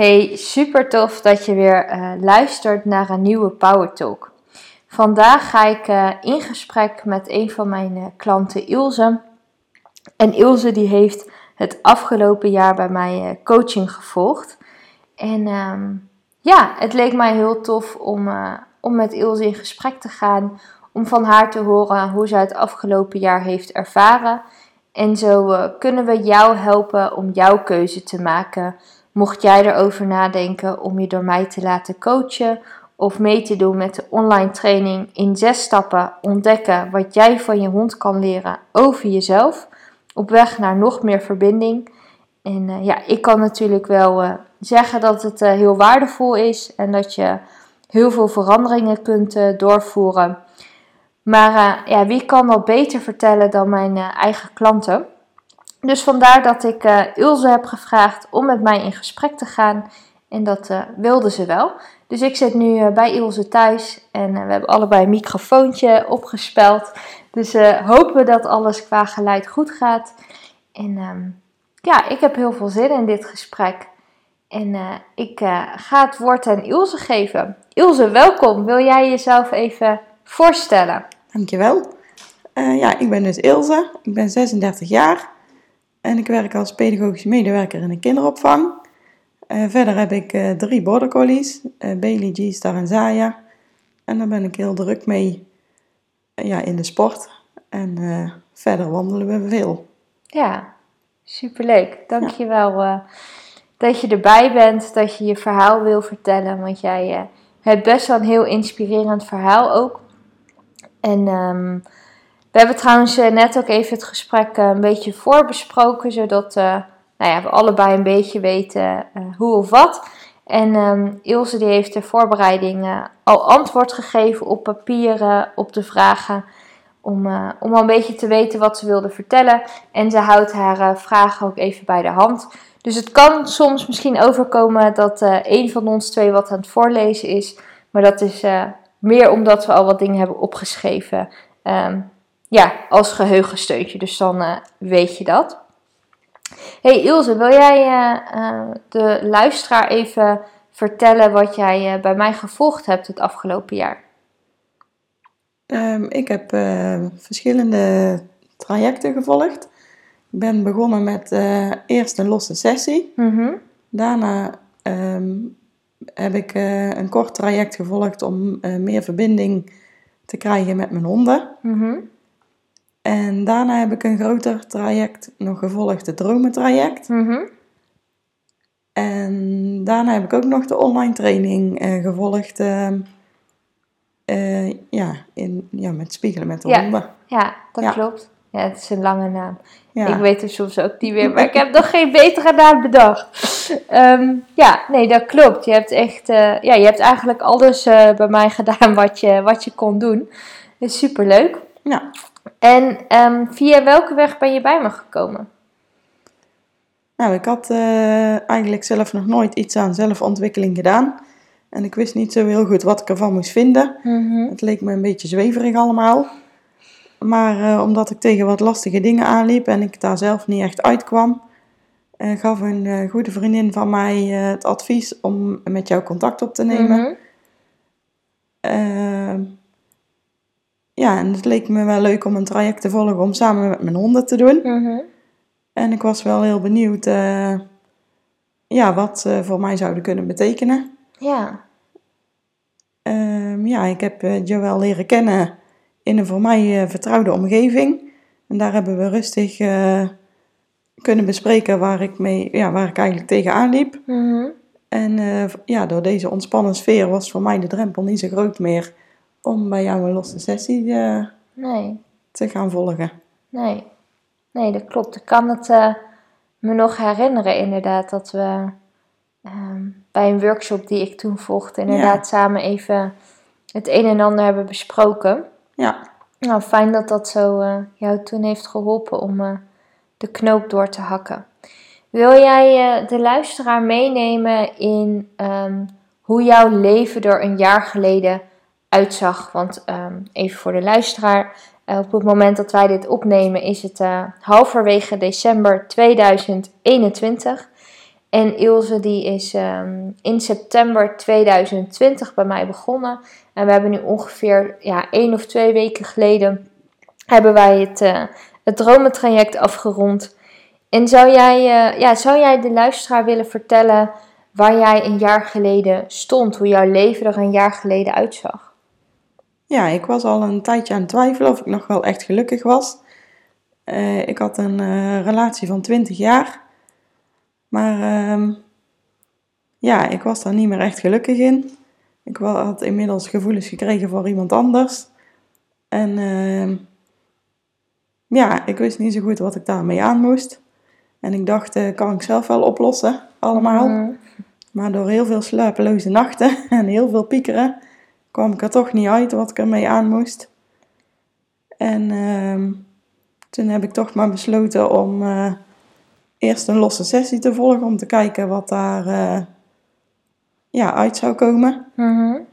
Hey, super tof dat je weer uh, luistert naar een nieuwe Power Talk. Vandaag ga ik uh, in gesprek met een van mijn uh, klanten, Ilse. En Ilse die heeft het afgelopen jaar bij mij coaching gevolgd. En um, ja, het leek mij heel tof om, om met Ilse in gesprek te gaan. Om van haar te horen hoe zij het afgelopen jaar heeft ervaren. En zo kunnen we jou helpen om jouw keuze te maken Mocht jij erover nadenken om je door mij te laten coachen of mee te doen met de online training in zes stappen ontdekken wat jij van je hond kan leren over jezelf op weg naar nog meer verbinding. En uh, ja, ik kan natuurlijk wel uh, zeggen dat het uh, heel waardevol is en dat je heel veel veranderingen kunt doorvoeren. Maar ja, wie kan dat beter vertellen dan mijn eigen klanten? Dus vandaar dat ik uh, Ilse heb gevraagd om met mij in gesprek te gaan. En dat uh, wilde ze wel. Dus ik zit nu uh, bij Ilse thuis en we hebben allebei een microfoontje opgespeld. Dus hopen we dat alles qua geluid goed gaat. En um, ja, ik heb heel veel zin in dit gesprek. En ik ga het woord aan Ilse geven. Ilse, welkom. Wil jij jezelf even voorstellen? Dankjewel. ja, ik ben dus Ilse. Ik ben 36 jaar. En ik werk als pedagogisch medewerker in een kinderopvang. Uh, verder heb ik uh, drie border collies, uh, Bailey, G-Star en Zaya. En daar ben ik heel druk mee ja, in de sport. En verder wandelen we veel. Ja, superleuk. Dankjewel ja. dat je erbij bent, dat je je verhaal wil vertellen. Want jij hebt best wel een heel inspirerend verhaal ook. En... Um, we hebben trouwens eh, net ook even het gesprek eh, een beetje voorbesproken, zodat uh, nou ja, we allebei een beetje weten hoe of wat. En um, Ilse die heeft de voorbereiding al antwoord gegeven op papieren, op de vragen, om, om al een beetje te weten wat ze wilde vertellen. En ze houdt haar vragen ook even bij de hand. Dus het kan soms misschien overkomen dat een van ons twee wat aan het voorlezen is, maar dat is meer omdat we al wat dingen hebben opgeschreven. Um, ja, als geheugensteuntje. Dus dan uh, weet je dat. Hey Ilse, wil jij uh, de luisteraar even vertellen wat jij bij mij gevolgd hebt het afgelopen jaar? Um, ik heb verschillende trajecten gevolgd. Ik ben begonnen met eerst een losse sessie. Mm -hmm. Daarna um, heb ik een kort traject gevolgd om meer verbinding te krijgen met mijn honden. Mm -hmm. En daarna heb ik een groter traject nog gevolgd, het dromentraject. Mm En daarna heb ik ook nog de online training uh, gevolgd. Uh, uh, ja, in, ja, met spiegelen met de ja, honden. Ja, dat ja. klopt. Ja, het is een lange naam. Ja. Ik weet er soms ook niet meer, maar ik heb nog geen betere naam bedacht. Um, ja, nee, dat klopt. Je hebt echt, ja, je hebt eigenlijk alles bij mij gedaan wat je, wat je kon doen. Is superleuk. Ja. En um, via welke weg ben je bij me gekomen? Nou, ik had uh, eigenlijk zelf nog nooit iets aan zelfontwikkeling gedaan. En ik wist niet zo heel goed wat ik ervan moest vinden. Mm -hmm. Het leek me een beetje zweverig allemaal. Maar uh, omdat ik tegen wat lastige dingen aanliep en ik daar zelf niet echt uitkwam, uh, gaf een goede vriendin van mij het advies om met jou contact op te nemen. Mm -hmm ja, en het leek me wel leuk om een traject te volgen om samen met mijn honden te doen. Mhm. En ik was wel heel benieuwd uh, ja, wat ze voor mij zouden kunnen betekenen. Ja. Um, ja, ik heb uh, Joël leren kennen in een voor mij uh, vertrouwde omgeving. En daar hebben we rustig kunnen bespreken waar ik, mee, ja, waar ik eigenlijk tegenaan liep. Mm En ja, door deze ontspannen sfeer was voor mij de drempel niet zo groot meer om bij jou een losse sessie uh, nee. te gaan volgen. Nee, nee, dat klopt. Ik kan het uh, me nog herinneren inderdaad dat we uh, bij een workshop die ik toen volgde inderdaad ja. samen even het een en ander hebben besproken. Ja. Nou, fijn dat dat zo uh, jou toen heeft geholpen om de knoop door te hakken. Wil jij de luisteraar meenemen in um, hoe jouw leven er een jaar geleden uitzag. Want um, even voor de luisteraar, uh, op het moment dat wij dit opnemen is het uh, halverwege december 2021. En Ilse die is ehm, in september 2020 bij mij begonnen. En we hebben nu ongeveer ja, één of twee weken geleden hebben wij het, uh, het dromentraject afgerond. En zou jij, ja, zou jij de luisteraar willen vertellen waar jij een jaar geleden stond? Hoe jouw leven er een jaar geleden uitzag? Ja, ik was al een tijdje aan het twijfelen of ik nog wel echt gelukkig was. Uh, ik had een relatie van 20 jaar. Maar ehm, ja, ik was daar niet meer echt gelukkig in. Ik had inmiddels gevoelens gekregen voor iemand anders. En uh, ja, ik wist niet zo goed wat ik daarmee aan moest. En ik dacht, uh, kan ik zelf wel oplossen, allemaal. Mhm. Maar door heel veel slapeloze nachten en heel veel piekeren kwam ik er toch niet uit wat ik ermee aan moest. En uh, toen heb ik toch maar besloten om uh, eerst een losse sessie te volgen om te kijken wat daar uh, ja, uit zou komen. Mm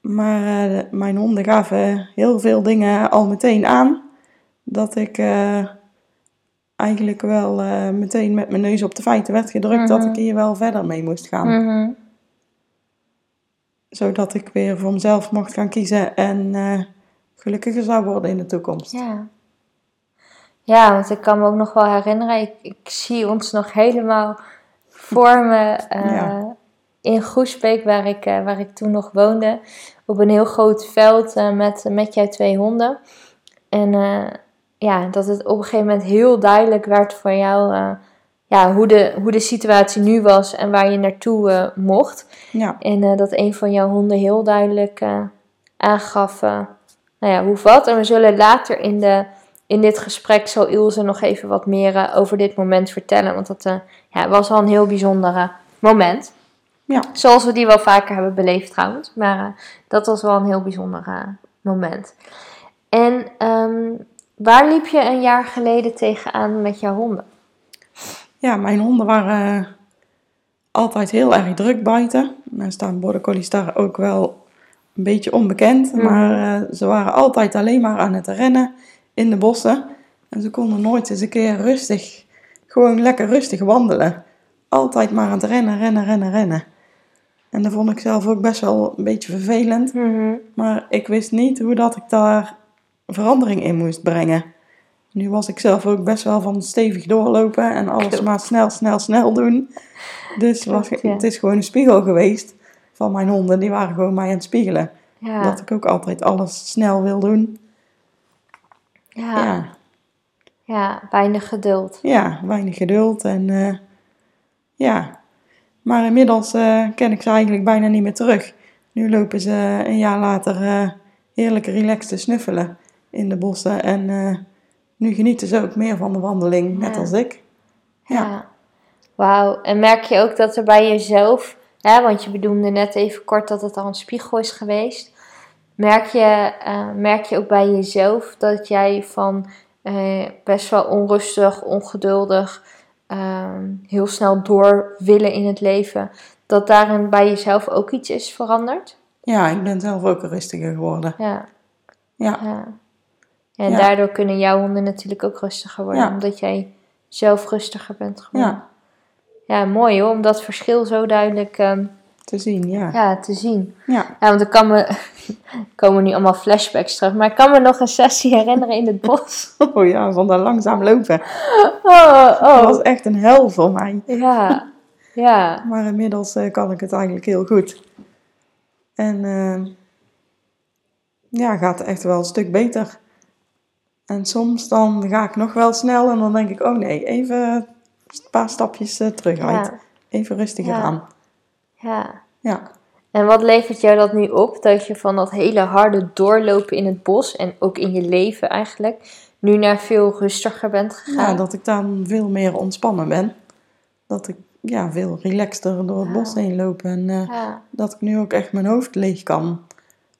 Maar uh, mijn honden gaven heel veel dingen al meteen aan. Dat ik eigenlijk wel meteen met mijn neus op de feiten werd gedrukt dat mhm. ik hier wel verder mee moest gaan. Mm Zodat ik weer voor mezelf mocht gaan kiezen en gelukkiger zou worden in de toekomst. Ja. Ja, want ik kan me ook nog wel herinneren, ik, ik zie ons nog helemaal voor me uh, in Groesbeek, waar ik, uh, waar ik toen nog woonde, op een heel groot veld met, met jij twee honden. En ja, dat het op een gegeven moment heel duidelijk werd voor jou ja, hoe, de, hoe de situatie nu was en waar je naartoe mocht. Ja. En dat een van jouw honden heel duidelijk aangaf nou ja, hoe wat. En we zullen later in de in dit gesprek zal Ilse nog even wat meer eh, over dit moment vertellen. Want dat ja, was al een heel bijzonder moment. Ja. Zoals we die wel vaker hebben beleefd trouwens. Maar dat was wel een heel bijzonder moment. En um, waar liep je een jaar geleden tegenaan met jouw honden? Ja, mijn honden waren altijd heel erg druk buiten. Nou staan border collies daar ook wel een beetje onbekend. Mm. Maar ze waren altijd alleen maar aan het rennen in de bossen. En ze konden nooit eens een keer rustig, gewoon lekker rustig wandelen. Altijd maar aan het rennen, rennen, rennen, rennen. En dat vond ik zelf ook best wel een beetje vervelend. Mhm. Maar ik wist niet hoe dat ik daar verandering in moest brengen. Nu was ik zelf ook best wel van stevig doorlopen en alles maar snel, snel, snel doen. Dus was, het is gewoon een spiegel geweest van mijn honden. Die waren gewoon mij aan het spiegelen. Dat ik ook altijd alles snel wil doen. Ja. ja. weinig geduld. Ja, weinig geduld. En uh, ja, maar inmiddels uh, ken ik ze eigenlijk bijna niet meer terug. Nu lopen ze een jaar later uh, heerlijk relaxed te snuffelen in de bossen. En nu genieten ze ook meer van de wandeling, net als ik. Ja. ja. Wauw. En merk je ook dat er bij jezelf, hè, want je bedoelde net even kort dat het al een spiegel is geweest Merk je, uh, merk je ook bij jezelf dat jij van uh, best wel onrustig, ongeduldig, uh, heel snel door willen in het leven, dat daarin bij jezelf ook iets is veranderd? Ja, ik ben zelf ook rustiger geworden. Ja. Ja. ja. En daardoor kunnen jouw honden natuurlijk ook rustiger worden, omdat jij zelf rustiger bent geworden. Ja. Ja, mooi hoor, om dat verschil zo duidelijk um, te zien, ja. Ja, te zien. Ja. ja want er kan me, komen nu allemaal flashbacks terug, maar ik kan me nog een sessie herinneren in het bos. Oh ja, van daar langzaam lopen. Oh, oh. Dat was echt een hel voor mij. Ja, ja. Maar inmiddels uh, kan ik het eigenlijk heel goed. En uh, ja, gaat echt wel een stuk beter. En soms dan ga ik nog wel snel en dan denk ik, oh nee, even een paar stapjes uh, terug uit. Even rustiger ja. aan. Ja. Ja. En wat levert jou dat nu op? Dat je van dat hele harde doorlopen in het bos en ook in je leven eigenlijk, nu naar veel rustiger bent gegaan? Ja, dat ik dan veel meer ontspannen ben. Dat ik ja, veel relaxter door het bos heen loop. En uh, dat ik nu ook echt mijn hoofd leeg kan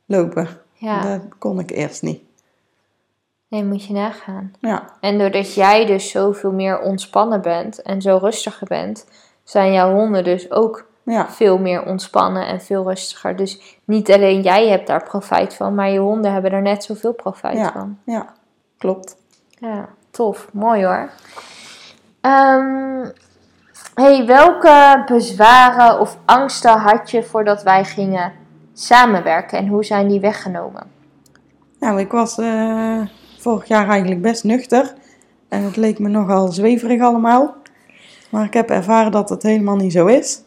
lopen. Ja. Dat kon ik eerst niet. Nee, moet je nagaan. Ja. En doordat jij dus zoveel meer ontspannen bent en zo rustiger bent, zijn jouw honden dus ook ja. veel meer ontspannen en veel rustiger. Dus niet alleen jij hebt daar profijt van, maar je honden hebben er net zoveel profijt van. Ja, klopt. Ja, tof. Mooi hoor. Um, hey, welke bezwaren of angsten had je voordat wij gingen samenwerken en hoe zijn die weggenomen? Nou, ik was uh, vorig jaar eigenlijk best nuchter en het leek me nogal zweverig allemaal. Maar ik heb ervaren dat het helemaal niet zo is.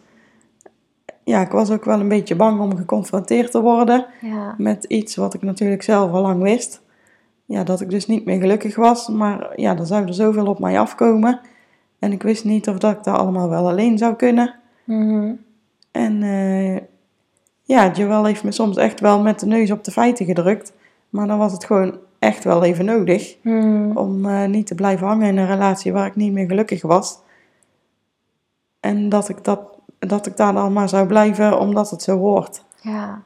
Ja, ik was ook wel een beetje bang om geconfronteerd te worden ja. met iets wat ik natuurlijk zelf al lang wist. Ja, dat ik dus niet meer gelukkig was, maar ja, er zou er zoveel op mij afkomen. En ik wist niet of dat ik dat allemaal wel alleen zou kunnen. Mhm. En uh, ja, Joël heeft me soms echt wel met de neus op de feiten gedrukt. Maar dan was het gewoon echt wel even nodig Mhm. om uh, niet te blijven hangen in een relatie waar ik niet meer gelukkig was. En dat ik, dat, dat ik daar dan maar zou blijven omdat het zo hoort. Ja.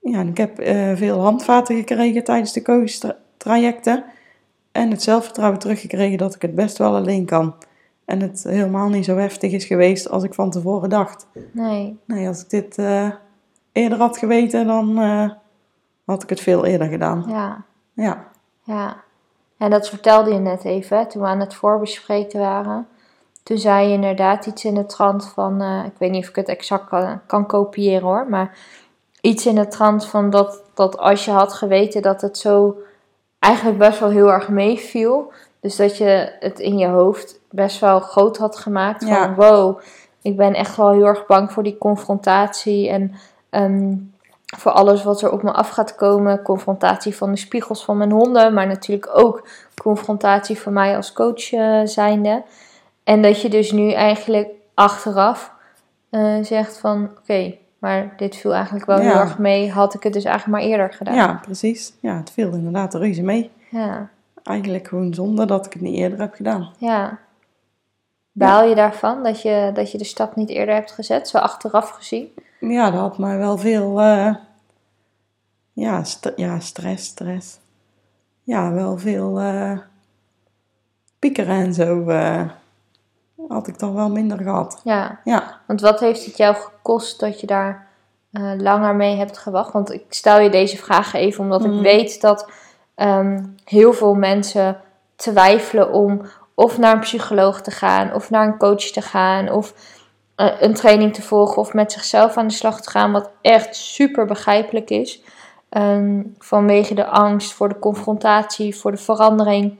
Ja, en ik heb uh, veel handvaten gekregen tijdens de coach-trajecten. En het zelfvertrouwen teruggekregen dat ik het best wel alleen kan. En het helemaal niet zo heftig is geweest als ik van tevoren dacht. Nee. Nee, als ik dit uh, eerder had geweten, dan had ik het veel eerder gedaan. Ja. Ja. Ja. En dat vertelde je net even, toen we aan het voorbespreken waren. Toen zei je inderdaad iets in de trant van, uh, ik weet niet of ik het exact kan, kan, kopiëren hoor, maar iets in de trant van dat, dat als je had geweten dat het zo eigenlijk best wel heel erg meeviel, dus dat je het in je hoofd best wel groot had gemaakt. Van Ja. wow, ik ben echt wel heel erg bang voor die confrontatie. En ehm, voor alles wat er op me af gaat komen. Confrontatie van de spiegels van mijn honden. Maar natuurlijk ook confrontatie van mij als coach eh, zijnde. En dat je dus nu eigenlijk achteraf eh, zegt van oké, maar dit viel eigenlijk wel Ja. heel erg mee. Had ik het dus eigenlijk maar eerder gedaan. ja, precies. Ja, het viel inderdaad reuze mee. ja. Eigenlijk gewoon zonder dat ik het niet eerder heb gedaan. Ja. Baal je daarvan dat je, dat je de stap niet eerder hebt gezet, zo achteraf gezien? Ja, dat had mij wel veel... eh, ja, st- ja, stress, stress. Ja, wel veel eh, piekeren en zo eh, had ik dan wel minder gehad. Ja, Ja, want wat heeft het jou gekost dat je daar langer mee hebt gewacht? Want ik stel je deze vragen even omdat Mhm. ik weet dat ehm, heel veel mensen twijfelen om of naar een psycholoog te gaan, of naar een coach te gaan, of een training te volgen, of met zichzelf aan de slag te gaan, wat echt super begrijpelijk is. Ehm, vanwege de angst voor de confrontatie, voor de verandering.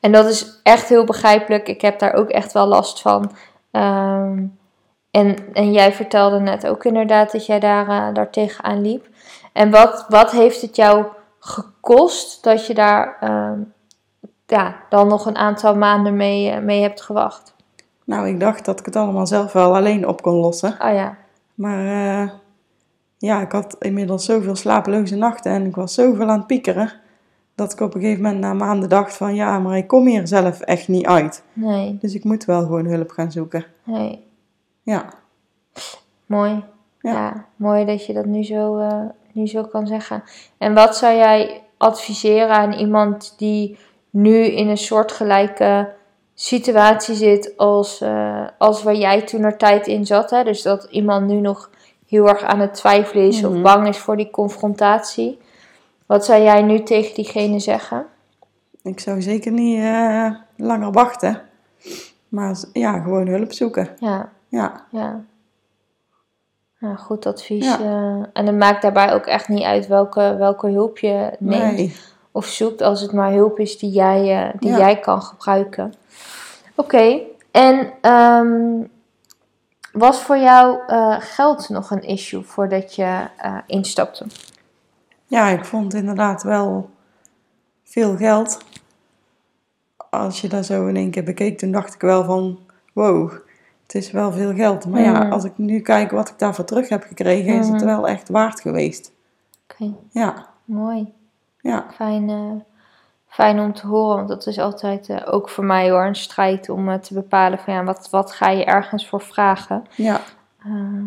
En dat is echt heel begrijpelijk. Ik heb daar ook echt wel last van. Ehm, en, en jij vertelde net ook inderdaad dat jij daar, eh, daar tegenaan liep. En wat, wat heeft het jou gekost dat je daar ehm, ja, dan nog een aantal maanden mee, eh, mee hebt gewacht? Nou, ik dacht dat ik het allemaal zelf wel alleen op kon lossen. Oh ja, Maar eh, ja, ik had inmiddels zoveel slapeloze nachten en ik was zoveel aan het piekeren. Dat ik op een gegeven moment na maanden dacht van ja, maar ik kom hier zelf echt niet uit. nee, Dus ik moet wel gewoon hulp gaan zoeken. nee. Ja, Mooi. Ja. Ja. mooi dat je dat nu zo, eh, nu zo kan zeggen. En wat zou jij adviseren aan iemand die nu in een soortgelijke situatie zit als, eh, als waar jij toen er tijd in zat? Hè? Dus dat iemand nu nog heel erg aan het twijfelen is of Mhm. bang is voor die confrontatie. Wat zou jij nu tegen diegene zeggen? ik zou zeker niet eh, langer wachten. Maar ja, gewoon hulp zoeken. Ja, Ja, ja. Goed advies. Ja. eh. en het maakt daarbij ook echt niet uit welke, welke hulp je neemt. nee. Of zoekt als het maar hulp is die jij, eh, die Ja. jij kan gebruiken. Oké, en ehm, was voor jou eh, geld nog een issue voordat je eh, instapte? Ja, ik vond inderdaad wel veel geld. Als je dat zo in één keer bekeek, toen dacht ik wel van, wow, het is wel veel geld. Maar ja, Mhm. als ik nu kijk wat ik daarvoor terug heb gekregen, is het Mhm. wel echt waard geweest. Oké, Ja, mooi. Ja, Fijn, eh, fijn om te horen, want dat is altijd eh, ook voor mij hoor, een strijd om eh, te bepalen van ja, wat, wat ga je ergens voor vragen. ja. Ehm,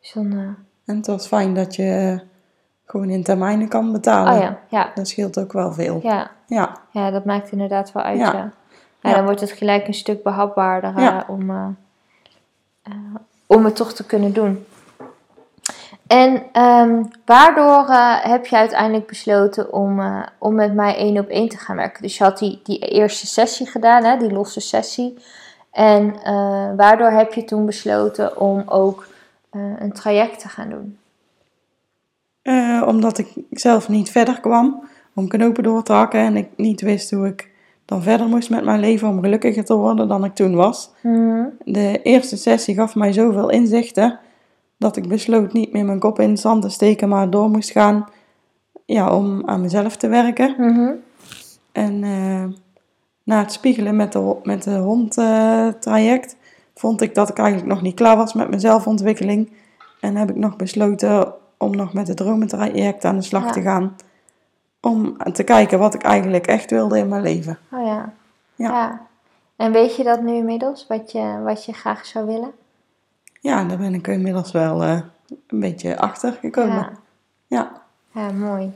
dus dan, En het was fijn dat je gewoon in termijnen kan betalen. oh ja, ja, Dat scheelt ook wel veel. ja, Ja, Ja, dat maakt inderdaad wel uit. Ja. Ja. Ja, dan wordt het gelijk een stuk behapbaarder eh, om, om het toch te kunnen doen. En ehm, waardoor eh, heb je uiteindelijk besloten om, eh, om met mij één op één te gaan werken? Dus je had die, die eerste sessie gedaan, hè, die losse sessie. En waardoor heb je toen besloten om ook een traject te gaan doen? omdat ik zelf niet verder kwam om knopen door te hakken en ik niet wist hoe ik dan verder moest met mijn leven om gelukkiger te worden dan ik toen was. Mhm. De eerste sessie gaf mij zoveel inzichten dat ik besloot niet meer mijn kop in het zand te steken, maar door moest gaan ja, om aan mezelf te werken. Mhm. En uh, na het spiegelen met de, met de hond uh, traject vond ik dat ik eigenlijk nog niet klaar was met mijn zelfontwikkeling. En heb ik nog besloten om nog met het dromentraject aan de slag te gaan om te kijken wat ik eigenlijk echt wilde in mijn leven. Oh ja. Ja. ja. En weet je dat nu inmiddels, wat je, wat je graag zou willen? Ja, daar ben ik inmiddels wel uh, een beetje achter gekomen. Ja. Ja, ja mooi.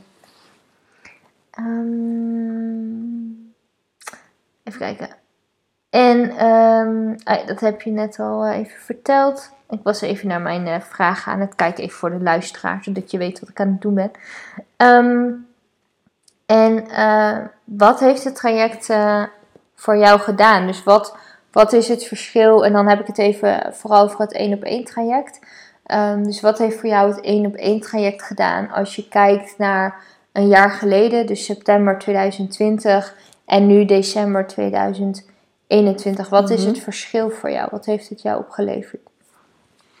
Um, even kijken. En um, dat heb je net al uh, even verteld. Ik was even naar mijn uh, vragen aan het kijken, even voor de luisteraar, zodat je weet wat ik aan het doen ben. Um, en uh, wat heeft het traject uh, voor jou gedaan? Dus wat, wat is het verschil? En dan heb ik het even vooral over het één op één traject. Um, dus wat heeft voor jou het één op één traject gedaan als je kijkt naar een jaar geleden, dus september 2020 en nu december 2021? Wat is het verschil voor jou? Wat heeft het jou opgeleverd?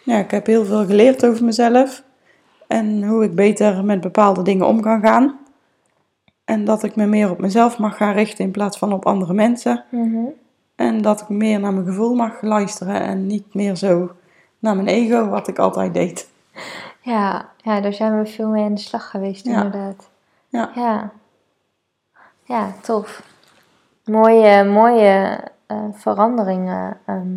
Ja, ik heb heel veel geleerd over mezelf en hoe ik beter met bepaalde dingen om kan gaan. En dat ik me meer op mezelf mag gaan richten in plaats van op andere mensen. Mhm. En dat ik meer naar mijn gevoel mag luisteren en niet meer zo naar mijn ego, wat ik altijd deed. Ja, ja daar zijn we veel mee aan de slag geweest, Ja. inderdaad. Ja. Ja, ja tof. Mooie, mooie eh, veranderingen. ehm.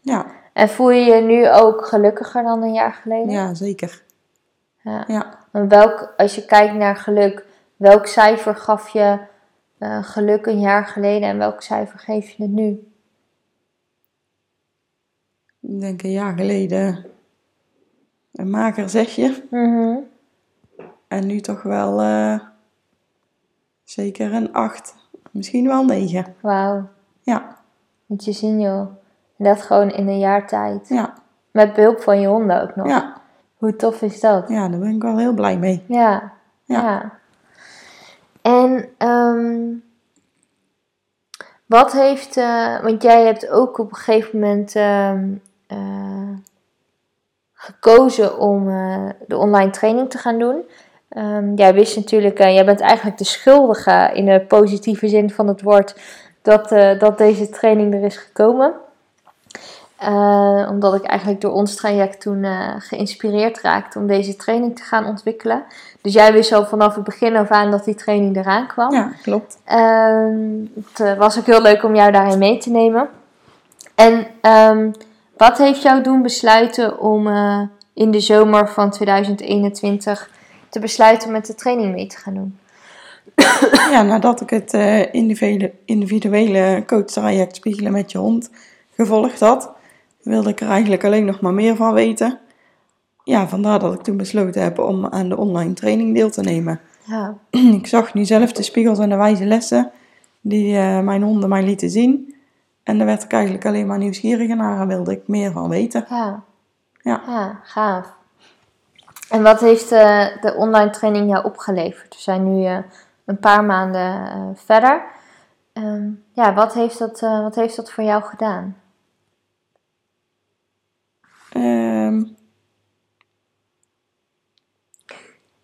Ja, En voel je je nu ook gelukkiger dan een jaar geleden? ja zeker. Ja. Ja. En welk, als je kijkt naar geluk, welk cijfer gaf je eh, geluk een jaar geleden en welk cijfer geef je het nu? Ik denk een jaar geleden een mager zesje. Mhm. En nu toch wel eh, zeker een acht. Misschien wel negen. Wauw, Ja, moet je zien joh. En dat gewoon in een jaar tijd. ja, Met behulp van je honden ook nog. ja. Hoe tof is dat? Ja, daar ben ik wel heel blij mee. Ja, Ja. ja. En ehm, wat heeft, eh, want jij hebt ook op een gegeven moment ehm, eh, gekozen om eh, de online training te gaan doen. Ehm, jij wist natuurlijk, jij bent eigenlijk de schuldige in de positieve zin van het woord dat, dat deze training er is gekomen. Omdat ik eigenlijk door ons traject toen geïnspireerd raakte om deze training te gaan ontwikkelen. Dus jij wist al vanaf het begin af aan dat die training eraan kwam. Ja, klopt. Ehm, het eh, was ook heel leuk om jou daarin mee te nemen. En ehm, wat heeft jou doen besluiten om eh, in de zomer van 2021 te besluiten met de training mee te gaan doen? Ja, nadat ik het eh, individuele, individuele coachtraject Spiegelen met je hond gevolgd had, wilde ik er eigenlijk alleen nog maar meer van weten. Ja, vandaar dat ik toen besloten heb om aan de online training deel te nemen. Ja, Ik zag nu zelf de spiegels en de wijze lessen die eh, mijn honden mij lieten zien. En daar werd ik eigenlijk alleen maar nieuwsgierig naar en wilde ik meer van weten. ja, Ja. ja, gaaf. En wat heeft eh, de online training jou opgeleverd? We zijn nu eh, een paar maanden verder. Ehm, ja, wat heeft, dat, wat heeft dat voor jou gedaan? Ehm,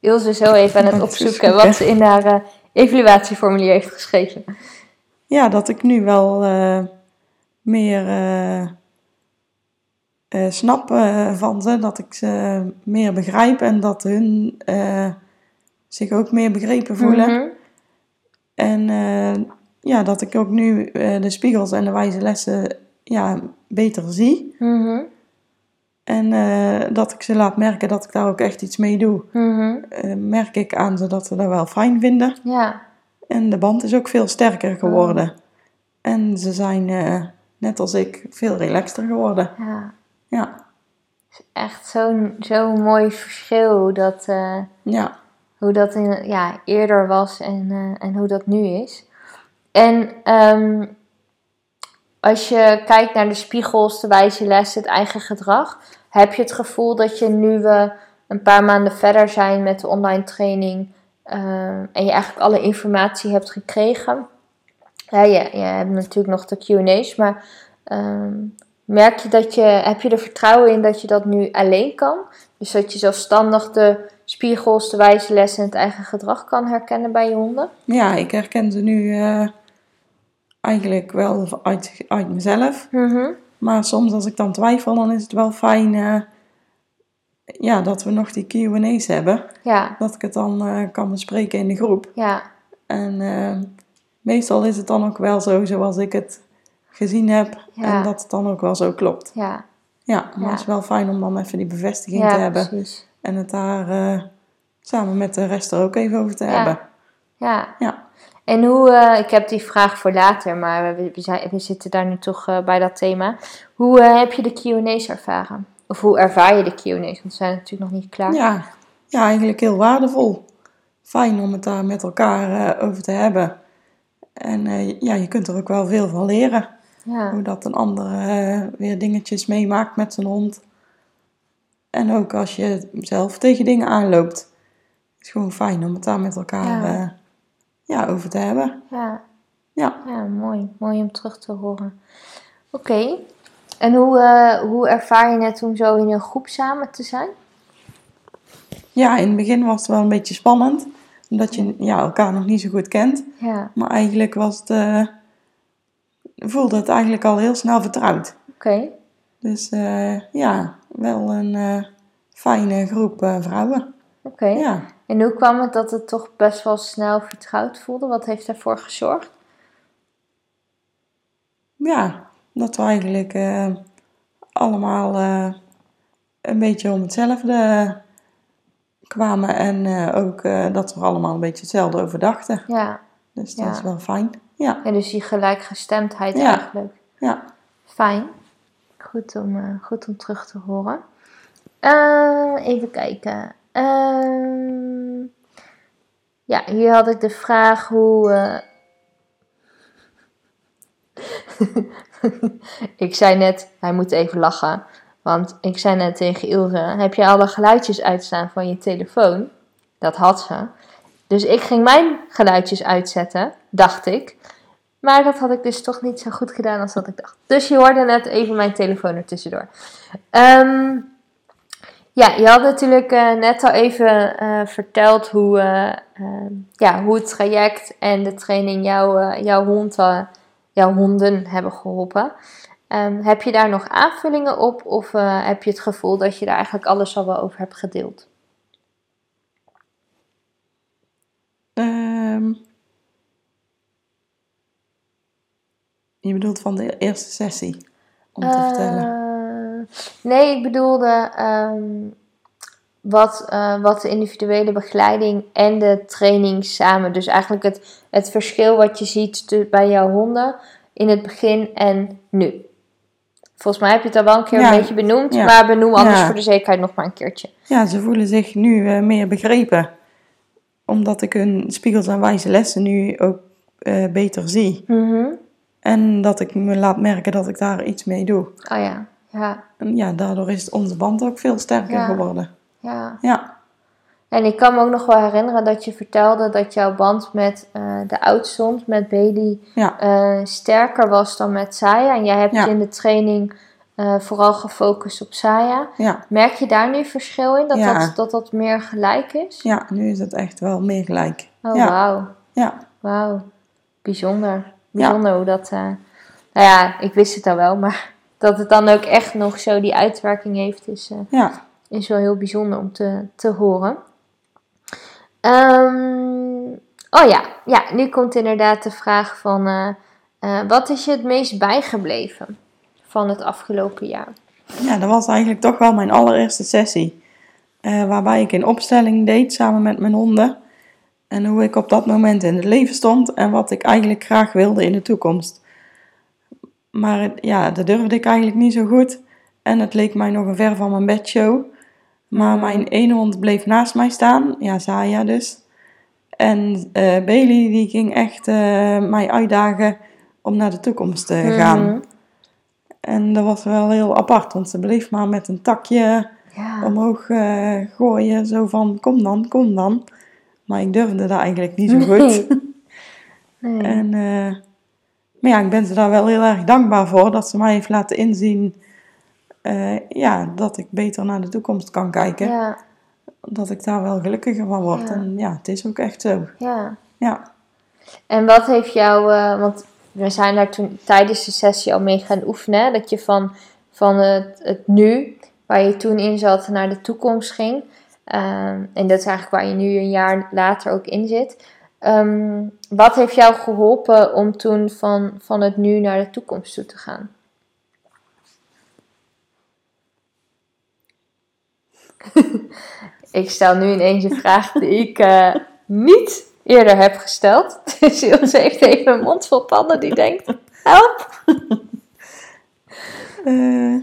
Ilse is zo even aan het opzoeken zoeken. wat ze in haar eh, evaluatieformulier heeft geschreven. ja, dat ik nu wel eh, meer eh, snap van ze. Dat ik ze meer begrijp en dat hun zich ook meer begrepen voelen. Mhm. En ja, dat ik ook nu de spiegels en de wijze lessen ja, beter zie. Mhm. En eh, dat ik ze laat merken dat ik daar ook echt iets mee doe. Mhm. Eh, merk ik aan ze dat ze dat wel fijn vinden. Ja, En de band is ook veel sterker geworden. En ze zijn, eh, net als ik, veel relaxter geworden. ja. Ja, Echt zo'n zo'n mooi verschil dat, ja, hoe dat in, ja, eerder was en, en hoe dat nu is. En ehm, als je kijkt naar de spiegels, de wijze les, het eigen gedrag, heb je het gevoel dat je nu we een paar maanden verder zijn met de online training eh, en je eigenlijk alle informatie hebt gekregen? Ja, je, je hebt natuurlijk nog de QA's, maar ehm, merk je dat je, heb je er vertrouwen in dat je dat nu alleen kan? Dus dat je zelfstandig de spiegels, de wijze lessen en het eigen gedrag kan herkennen bij je honden? Ja, ik herken ze nu uh, eigenlijk wel uit, uit mezelf. Mhm. Maar soms als ik dan twijfel, dan is het wel fijn uh, ja, dat we nog die Q&A's hebben. Ja, Dat ik het dan eh, kan bespreken in de groep. ja, En eh, meestal is het dan ook wel zo zoals ik het gezien heb. Ja. En dat het dan ook wel zo klopt. ja. Ja, maar het is wel fijn om dan even die bevestiging te hebben. precies. En het daar eh, samen met de rest er ook even over te hebben. Ja. Ja. En hoe, eh, ik heb die vraag voor later, maar we, we, zijn, we zitten daar nu toch eh, bij dat thema. Hoe eh, heb je de Q&A's ervaren? Of hoe ervaar je de Q&A's? Want ze zijn natuurlijk nog niet klaar. Ja, ja, eigenlijk heel waardevol. Fijn om het daar met elkaar over te hebben. En ja, je kunt er ook wel veel van leren. Ja. Hoe dat een ander weer dingetjes meemaakt met zijn hond. En ook als je zelf tegen dingen aanloopt. Het is gewoon fijn om het daar met elkaar Ja. Ja. over te hebben. Ja. Ja. Ja, mooi. Mooi om terug te horen. Oké. En hoe, eh, hoe ervaar je het om zo in een groep samen te zijn? ja, in het begin was het wel een beetje spannend. Omdat je ja, elkaar nog niet zo goed kent. Ja, Maar eigenlijk was het, eh, voelde het eigenlijk al heel snel vertrouwd. oké. Dus eh, ja, wel een fijne groep vrouwen. Oké. Ja. En hoe kwam het dat het toch best wel snel vertrouwd voelde? Wat heeft daarvoor gezorgd? ja, dat we eigenlijk eh, allemaal eh, een beetje om hetzelfde kwamen. En eh, ook eh, dat we er allemaal een beetje hetzelfde over dachten. Ja. Dus dat Ja. is wel fijn. Ja, En dus die gelijkgestemdheid Ja. eigenlijk. ja. Fijn. Goed om, eh, goed om terug te horen. Eh, even kijken. Ehm, ja, hier had ik de vraag hoe. eh, ik zei net, hij moet even lachen. Want ik zei net tegen Ilse: Heb je alle geluidjes uitstaan van je telefoon? Dat had ze. Dus ik ging mijn geluidjes uitzetten, dacht ik. Maar dat had ik dus toch niet zo goed gedaan als dat ik dacht. Dus je hoorde net even mijn telefoon er tussendoor. Ehm, ja, je had natuurlijk eh, net al even eh, verteld hoe, eh, ehm, ja, hoe het traject en de training jouw, jouw, hond, jouw honden hebben geholpen. Ehm, heb je daar nog aanvullingen op of heb je het gevoel dat je daar eigenlijk alles al wel over hebt gedeeld? Ehm, je bedoelt van de eerste sessie, om te vertellen. Nee, ik bedoelde ehm, wat, eh, wat de individuele begeleiding en de training samen. Dus eigenlijk het, het verschil wat je ziet bij jouw honden in het begin en nu. Volgens mij heb je het al wel een keer Ja, een beetje benoemd, ja. maar benoem anders Ja. voor de zekerheid nog maar een keertje. Ja, ze voelen zich nu eh, meer begrepen. Omdat ik hun spiegels en wijze lessen nu ook eh, beter zie. Mhm. En dat ik me laat merken dat ik daar iets mee doe. Oh ja, ja, En ja, daardoor is onze band ook veel sterker Ja. geworden. ja. Ja, En ik kan me ook nog wel herinneren dat je vertelde dat jouw band met eh, de oudstond, met Bailey, ja, eh, sterker was dan met Saya. En jij hebt Ja. in de training eh, vooral gefocust op Saya. ja. Merk je daar nu verschil in? Dat, dat, dat dat meer gelijk is? Ja, nu is het echt wel meer gelijk. Oh, wauw. Ja, Wauw. Bijzonder. Bijzonder hoe dat... nou ja, ik wist het al wel, maar dat het dan ook echt nog zo die uitwerking heeft, is, eh, ja. is wel heel bijzonder om te, te horen. Ehm, oh ja. ja, nu komt inderdaad de vraag van... eh, eh, wat is je het meest bijgebleven van het afgelopen jaar? Ja, dat was eigenlijk toch wel mijn allereerste sessie. Waarbij ik een opstelling deed samen met mijn honden. En hoe ik op dat moment in het leven stond en wat ik eigenlijk graag wilde in de toekomst. Maar ja, dat durfde ik eigenlijk niet zo goed. En het leek mij nog een ver van mijn bedshow. Maar mijn ene hond bleef naast mij staan. Ja, Zaya dus. En eh, Bailey die ging echt eh, mij uitdagen om naar de toekomst te gaan. Mhm. En dat was wel heel apart, want ze bleef maar met een takje Ja. omhoog eh, gooien. Zo van, kom dan, kom dan. Maar ik durfde dat eigenlijk niet zo goed. Nee. En, eh, maar ja, ik ben ze daar wel heel erg dankbaar voor. Dat ze mij heeft laten inzien eh, ja, dat ik beter naar de toekomst kan kijken. Ja, Dat ik daar wel gelukkiger van word. Ja. En ja, het is ook echt zo. ja. Ja, En wat heeft jou, eh, want we zijn daar toen tijdens de sessie al mee gaan oefenen, hè, dat je van, van het, het nu, waar je toen in zat, naar de toekomst ging. Ehm, en dat is eigenlijk waar je nu een jaar later ook in zit. Ehm, wat heeft jou geholpen om toen van, van het nu naar de toekomst toe te gaan? ik stel nu ineens een vraag die ik eh, niet eerder heb gesteld. Dus Ilse heeft even een mond vol tanden die denkt, help! Eh,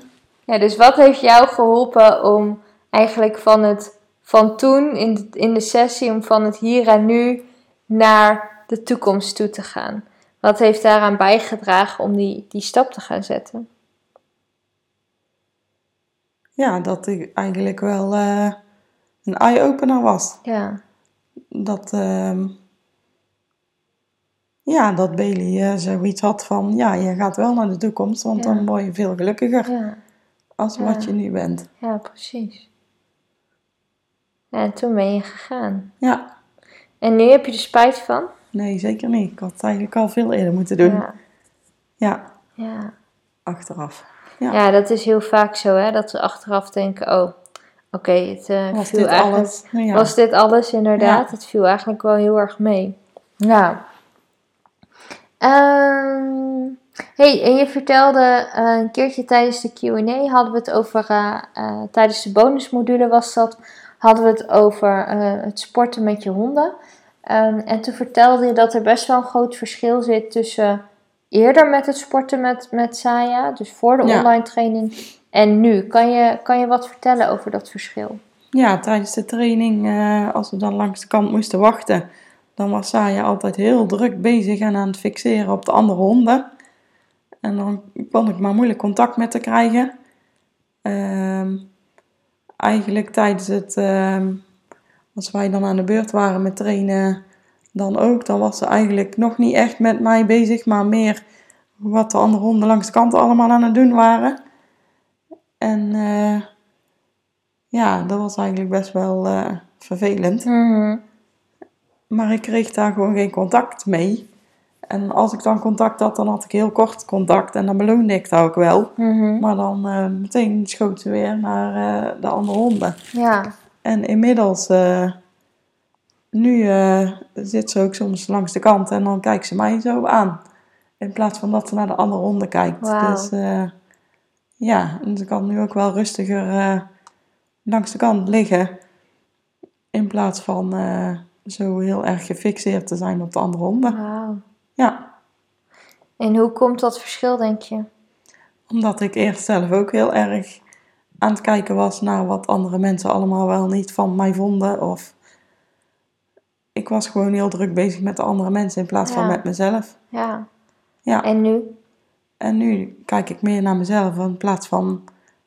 Ja, dus wat heeft jou geholpen om eigenlijk van het van toen in de, in de sessie, om van het hier en nu naar de toekomst toe te gaan? Wat heeft daaraan bijgedragen om die, die stap te gaan zetten? ja, dat ik eigenlijk wel eh, een eye-opener was. Ja, Dat, ehm, ja, dat Bailey eh, zoiets had van, ja, je gaat wel naar de toekomst, want Ja. dan word je veel gelukkiger ja, als Ja. wat je nu bent. ja, precies. Ja, en toen ben je gegaan. Ja, En nu heb je er spijt van? nee, zeker niet. Ik had het eigenlijk al veel eerder moeten doen. Ja, Ja, ja. achteraf. Ja. Ja, dat is heel vaak zo, hè? Dat we achteraf denken, oh, oké, het eh, Was viel dit eigenlijk... alles? Ja. Was dit alles, inderdaad? Het viel eigenlijk wel heel erg mee. Ja. Ehm, hey, en je vertelde eh, een keertje tijdens de Q&A, hadden we het over, eh, tijdens de bonusmodule was dat, hadden we het over eh, het sporten met je honden. Ehm, en toen vertelde je dat er best wel een groot verschil zit tussen eerder met het sporten met, met Saya, dus voor de Ja. online training, en nu. Kan je, kan je wat vertellen over dat verschil? Ja, tijdens de training, eh, als we dan langs de kant moesten wachten, dan was Saya altijd heel druk bezig en aan het fixeren op de andere honden. En dan kon ik maar moeilijk contact met haar krijgen. Ehm, eigenlijk tijdens het, ehm, als wij dan aan de beurt waren met trainen, dan ook, dan was ze eigenlijk nog niet echt met mij bezig, maar meer wat de andere honden langs de kant allemaal aan het doen waren. En eh, ja, dat was eigenlijk best wel eh, vervelend. Mhm. Maar ik kreeg daar gewoon geen contact mee. En als ik dan contact had, dan had ik heel kort contact. En dan beloonde ik dat ook wel. Mhm. Maar dan eh, meteen schoot ze weer naar eh, de andere honden. Ja, En inmiddels, eh, nu zit ze ook soms langs de kant en dan kijkt ze mij zo aan. In plaats van dat ze naar de andere honden kijkt. Wauw. Dus ja, en ze kan nu ook wel rustiger langs de kant liggen. In plaats van zo heel erg gefixeerd te zijn op de andere honden. wauw. Ja, En hoe komt dat verschil, denk je? omdat ik eerst zelf ook heel erg aan het kijken was naar wat andere mensen allemaal wel niet van mij vonden. Of ik was gewoon heel druk bezig met de andere mensen in plaats van met mezelf. Ja. Ja, En nu? en nu kijk ik meer naar mezelf in plaats van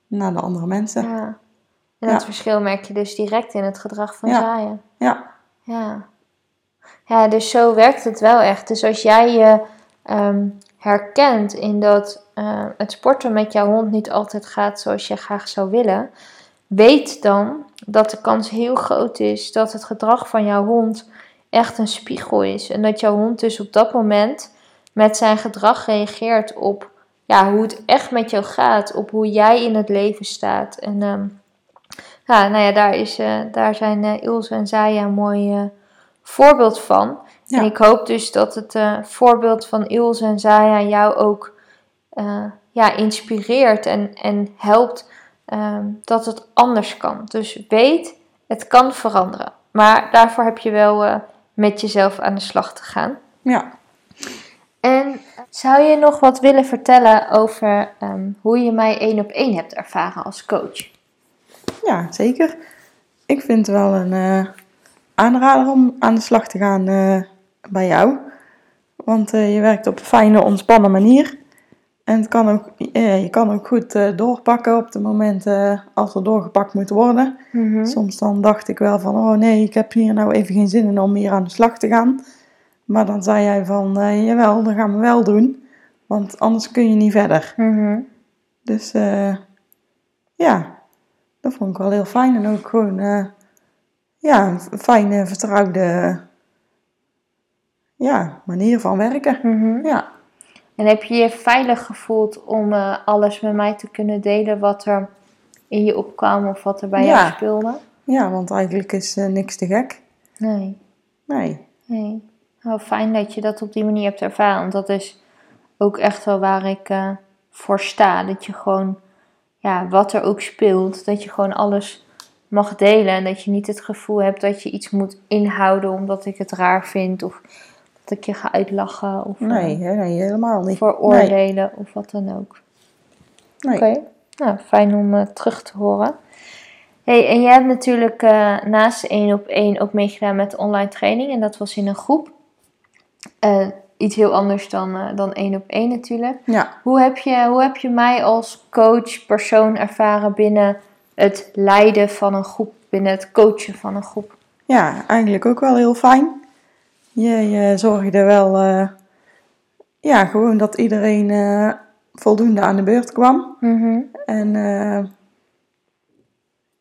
naar de andere mensen. Ja. En dat Ja. verschil merk je dus direct in het gedrag van Ja. zaaien. Ja, Ja. Ja, dus zo werkt het wel echt. Dus als jij je ehm, herkent in dat eh, het sporten met jouw hond niet altijd gaat zoals je graag zou willen, weet dan dat de kans heel groot is dat het gedrag van jouw hond echt een spiegel is. En dat jouw hond dus op dat moment met zijn gedrag reageert op ja, hoe het echt met jou gaat, op hoe jij in het leven staat. En ehm, ja, nou ja, daar, is, eh, daar zijn eh, Ilse en Zaya mooi voorbeeld van. Ja. En ik hoop dus dat het eh, voorbeeld van Ilse en Zaya jou ook eh, ja, inspireert en, en helpt ehm, dat het anders kan. Dus weet, het kan veranderen. Maar daarvoor heb je wel eh, met jezelf aan de slag te gaan. ja. En zou je nog wat willen vertellen over ehm, hoe je mij één op één hebt ervaren als coach? ja zeker. Ik vind het wel een aanrader om aan de slag te gaan eh, bij jou. Want eh, je werkt op een fijne, ontspannen manier. En het kan ook, eh, je kan ook goed doorpakken op de momenten als er doorgepakt moet worden. Mhm. Soms dan dacht ik wel van, oh nee, ik heb hier nou even geen zin in om hier aan de slag te gaan. Maar dan zei jij van, jawel, dat gaan we wel doen. Want anders kun je niet verder. Mhm. Dus ja, dat vond ik wel heel fijn. En ook gewoon, ja, een fijne, vertrouwde ja, manier van werken. Mhm. Ja, En heb je je veilig gevoeld om eh, alles met mij te kunnen delen wat er in je opkwam of wat er bij jou speelde? ja want eigenlijk is eh, niks te gek. Nee. Nee. Nee. Nou, fijn dat je dat op die manier hebt ervaren. Want dat is ook echt wel waar ik eh, voor sta. Dat je gewoon, ja, wat er ook speelt, dat je gewoon alles mag delen. En dat je niet het gevoel hebt dat je iets moet inhouden omdat ik het raar vind. Of dat ik je ga uitlachen. Of eh, Nee, hè, nee, helemaal niet. veroordelen of wat dan ook. Nee. Oké, nou fijn om eh, terug te horen. Hey, en jij hebt natuurlijk eh, naast één op één ook meegedaan met online training. En dat was in een groep. Iets heel anders dan, dan één op één natuurlijk. Ja, Hoe heb, je, hoe heb je mij als coach, persoon ervaren binnen het leiden van een groep, binnen het coachen van een groep? ja, eigenlijk ook wel heel fijn. Je, je zorgde wel, eh, ja, gewoon dat iedereen eh, voldoende aan de beurt kwam. Mhm. En eh,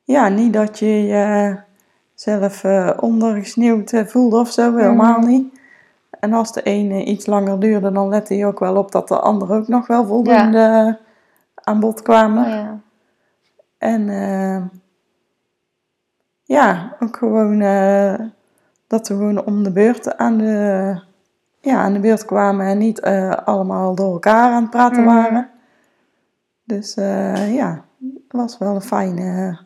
ja, niet dat je je zelf eh, ondergesneeuwd voelde of zo, helemaal Mhm. niet. En als de ene iets langer duurde, dan lette je ook wel op dat de andere ook nog wel voldoende aan bod kwamen. Oh ja. En eh, ja, ook gewoon eh, dat we gewoon om de beurt aan de, ja, aan de beurt kwamen en niet eh, allemaal door elkaar aan het praten Mhm. waren. Dus ja, het was wel een fijne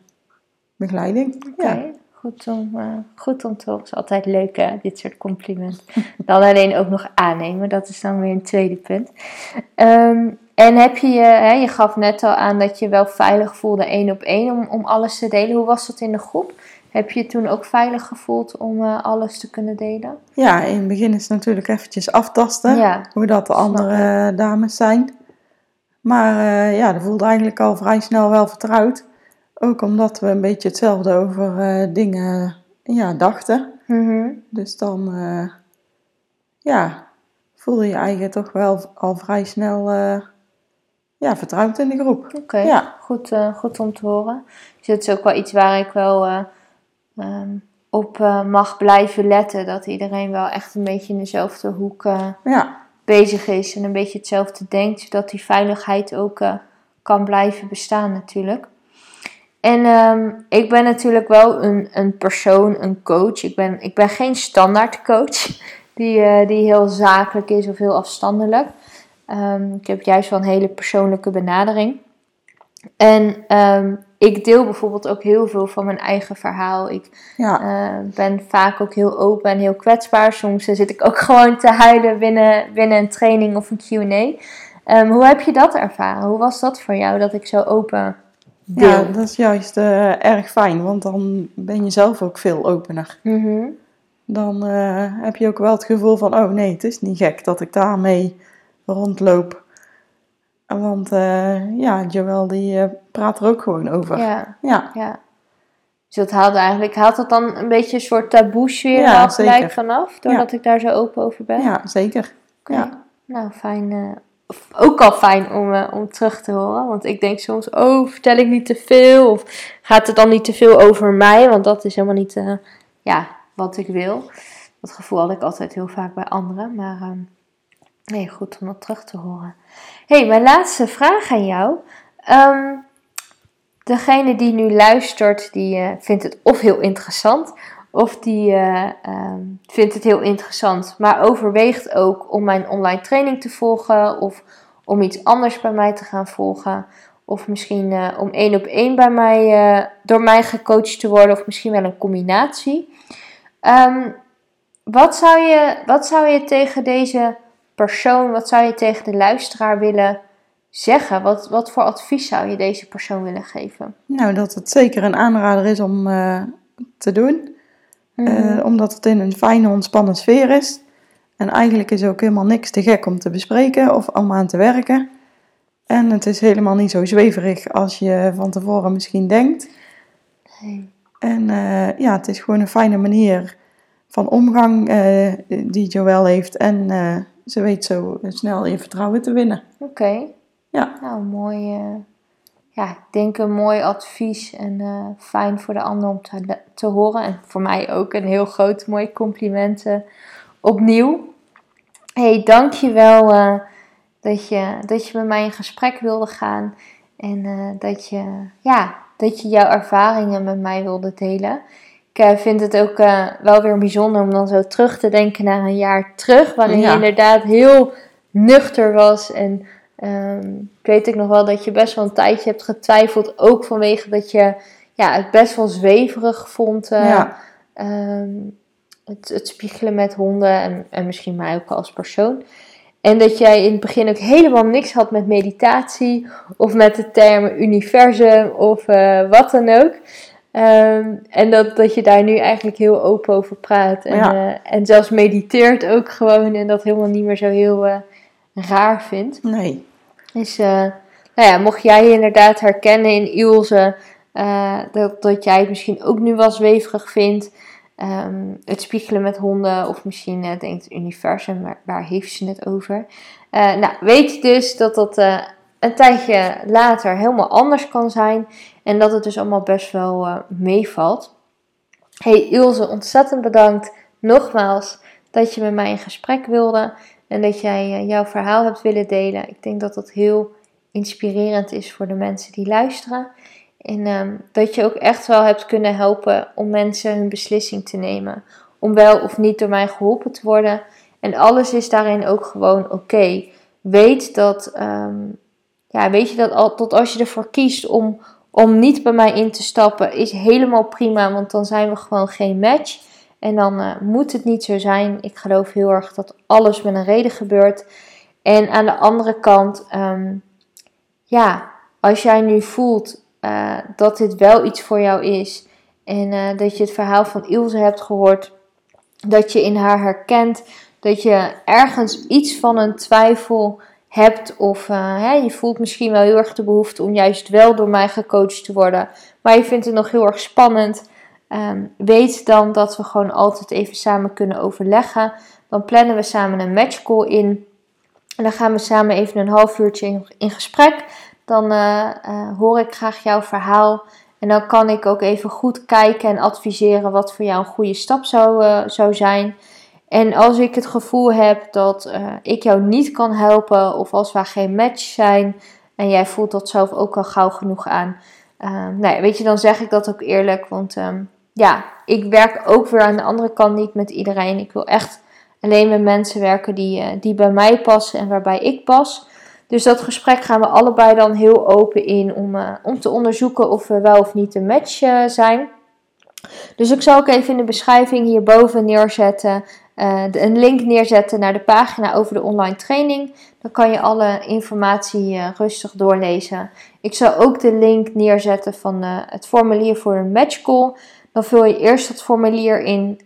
begeleiding. Oké, Ja. goed, om, eh, goed om te horen. Het is altijd leuk, hè, dit soort complimenten. Dan alleen ook nog aannemen, dat is dan weer een tweede punt. Ehm, en heb je je, hè, je gaf net al aan dat je wel veilig voelde één op één om, om alles te delen. Hoe was dat in de groep? Heb je je toen ook veilig gevoeld om eh, alles te kunnen delen? ja, in het begin is het natuurlijk eventjes aftasten Ja, hoe dat de andere dames zijn. Maar eh, ja, dat voelde eigenlijk al vrij snel wel vertrouwd. Ook omdat we een beetje hetzelfde over eh, dingen ja, dachten. Mhm. Dus dan eh, ja, voel je je eigen toch wel al vrij snel eh, ja, vertrouwd in de groep. Oké, Ja. goed, eh, goed om te horen. Dus dat is ook wel iets waar ik wel eh, ehm, op eh, mag blijven letten. Dat iedereen wel echt een beetje in dezelfde hoek Ja, bezig is en een beetje hetzelfde denkt, zodat die veiligheid ook kan blijven bestaan natuurlijk. En ehm, ik ben natuurlijk wel een, een persoon, een coach. Ik ben, ik ben geen standaard coach die, die heel zakelijk is of heel afstandelijk. Ehm, ik heb juist wel een hele persoonlijke benadering. En ehm, ik deel bijvoorbeeld ook heel veel van mijn eigen verhaal. Ik ja, eh, ben vaak ook heel open en heel kwetsbaar. Soms zit ik ook gewoon te huilen binnen, binnen een training of een QA. Ehm, hoe heb je dat ervaren? Hoe was dat voor jou dat ik zo open deel? ja, dat is juist eh, erg fijn, want dan ben je zelf ook veel opener. Mhm. Dan eh, heb je ook wel het gevoel van, oh nee, het is niet gek dat ik daarmee rondloop. Want eh, ja, Joël die eh, praat er ook gewoon over. ja, Ja, ja. Dus dat haalt eigenlijk, haalt dat dan een beetje een soort taboe sfeer Ja, al gelijk zeker. vanaf? Doordat ik daar zo open over ben? ja zeker. Ja. Nou, fijn. eh, ook al fijn om, om terug te horen. Want ik denk soms, oh, vertel ik niet te veel? Of gaat het dan niet te veel over mij? Want dat is helemaal niet ja, wat ik wil. Dat gevoel had ik altijd heel vaak bij anderen. Maar ehm, nee, goed om dat terug te horen. hey, mijn laatste vraag aan jou. Ehm, degene die nu luistert, die eh, vindt het of heel interessant... Of die eh, ehm, vindt het heel interessant, maar overweegt ook om mijn online training te volgen of om iets anders bij mij te gaan volgen. Of misschien eh, om één op één bij mij, door mij gecoacht te worden, of misschien wel een combinatie. Ehm, wat, zou je, wat zou je tegen deze persoon, wat zou je tegen de luisteraar willen zeggen? Wat, wat voor advies zou je deze persoon willen geven? Nou, dat het zeker een aanrader is om eh, te doen. Mhm. Eh, omdat het in een fijne, ontspannen sfeer is. En eigenlijk is ook helemaal niks te gek om te bespreken of om aan te werken. En het is helemaal niet zo zweverig als je van tevoren misschien denkt. Nee. En eh, ja, het is gewoon een fijne manier van omgang eh, die Joël heeft. En ze weet zo snel je vertrouwen te winnen. Oké. Ja. Nou, mooi. eh, ja, ik denk een mooi advies en eh, fijn voor de ander om te, te horen. En voor mij ook een heel groot mooi compliment eh, opnieuw. hey, dank je wel eh, dat, je, dat je met mij in gesprek wilde gaan. En dat, je, ja, dat je jouw ervaringen met mij wilde delen. Ik eh, vind het ook eh, wel weer bijzonder om dan zo terug te denken naar een jaar terug. Waarin Ja. je inderdaad heel nuchter was. En ehm, ik weet ook nog wel dat je best wel een tijdje hebt getwijfeld. Ook vanwege dat je ja, het best wel zweverig vond. eh, ja. ehm, het, het spiegelen met honden en, en misschien mij ook als persoon. En dat jij in het begin ook helemaal niks had met meditatie of met de termen universum of wat dan ook. Ehm, en dat, dat je daar nu eigenlijk heel open over praat. En, Ja. eh, en zelfs mediteert ook gewoon en dat helemaal niet meer zo heel eh, raar vindt. Nee. Dus eh, nou ja, mocht jij je inderdaad herkennen in Ilse, dat, dat jij het misschien ook nu wel zweverig vindt. ehm, het spiegelen met honden, of misschien denkt het universum, waar, waar heeft ze het over? Nou, weet dus dat dat een tijdje later helemaal anders kan zijn. En dat het dus allemaal best wel eh, meevalt. Hey Ilse, ontzettend bedankt nogmaals dat je met mij in gesprek wilde. En dat jij eh, jouw verhaal hebt willen delen. Ik denk dat dat heel inspirerend is voor de mensen die luisteren. En ehm, dat je ook echt wel hebt kunnen helpen om mensen hun beslissing te nemen. Om wel of niet door mij geholpen te worden. En alles is daarin ook gewoon oké. Weet dat, ehm, ja, weet je dat al, tot als je ervoor kiest om, om niet bij mij in te stappen, is helemaal prima. Want dan zijn we gewoon geen match. En dan eh, moet het niet zo zijn. Ik geloof heel erg dat alles met een reden gebeurt. En aan de andere kant, ehm, ja, als jij nu voelt eh, dat dit wel iets voor jou is. En eh, dat je het verhaal van Ilse hebt gehoord. Dat je in haar herkent. Dat je ergens iets van een twijfel hebt. Of eh, hè, je voelt misschien wel heel erg de behoefte om juist wel door mij gecoacht te worden. Maar je vindt het nog heel erg spannend. Ehm, weet dan dat we gewoon altijd even samen kunnen overleggen. Dan plannen we samen een matchcall in. En dan gaan we samen even een half uurtje in, gesprek. Dan eh, eh, hoor ik graag jouw verhaal. En dan kan ik ook even goed kijken en adviseren wat voor jou een goede stap zou, zou zijn. En als ik het gevoel heb dat eh, ik jou niet kan helpen, of als we geen match zijn en jij voelt dat zelf ook al gauw genoeg aan, uh, nee, weet je, dan zeg ik dat ook eerlijk. Want ehm, ja, ik werk ook weer aan de andere kant niet met iedereen. Ik wil echt alleen met mensen werken die, uh, die bij mij passen en waarbij ik pas. Dus dat gesprek gaan we allebei dan heel open in om, uh, om te onderzoeken of we wel of niet een match zijn. Dus ik zal ook even in de beschrijving hierboven neerzetten, de, een link neerzetten naar de pagina over de online training. Dan kan je alle informatie uh, rustig doorlezen. Ik zal ook de link neerzetten van uh, het formulier voor een matchcall. Dan vul je eerst het formulier in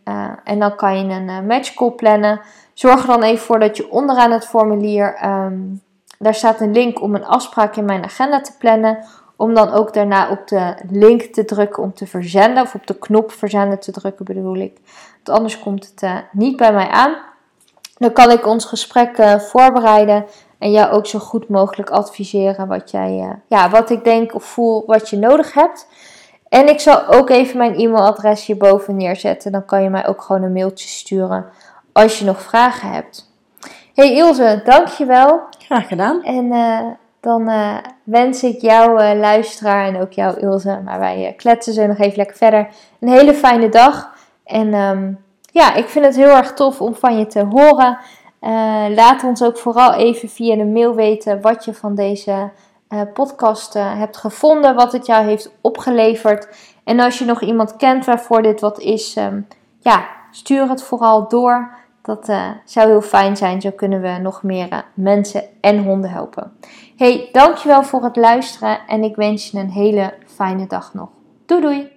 en dan kan je een matchcall plannen. Zorg er dan even voor dat je onderaan het formulier, um, daar staat een link om een afspraak in mijn agenda te plannen. Om dan ook daarna op de link te drukken om te verzenden. Of op de knop verzenden te drukken bedoel ik. Want anders komt het uh, niet bij mij aan. Dan kan ik ons gesprek uh, voorbereiden. En jou ook zo goed mogelijk adviseren wat, jij, uh, ja, wat ik denk of voel wat je nodig hebt. En ik zal ook even mijn e-mailadres hierboven neerzetten. Dan kan je mij ook gewoon een mailtje sturen als je nog vragen hebt. Hey Ilse, dankjewel. Graag gedaan. En uh, dan uh, wens ik jou, uh, luisteraar en ook jou Ilse, maar wij kletsen zo nog even lekker verder, een hele fijne dag. En um, ja, ik vind het heel erg tof om van je te horen. laat ons ook vooral even via de mail weten wat je van deze podcast hebt gevonden, wat het jou heeft opgeleverd. En als je nog iemand kent waarvoor dit wat is, um, ja, stuur het vooral door. Dat zou heel fijn zijn. Zo kunnen we nog meer mensen en honden helpen. Hey, dankjewel voor het luisteren en ik wens je een hele fijne dag nog. Doei doei!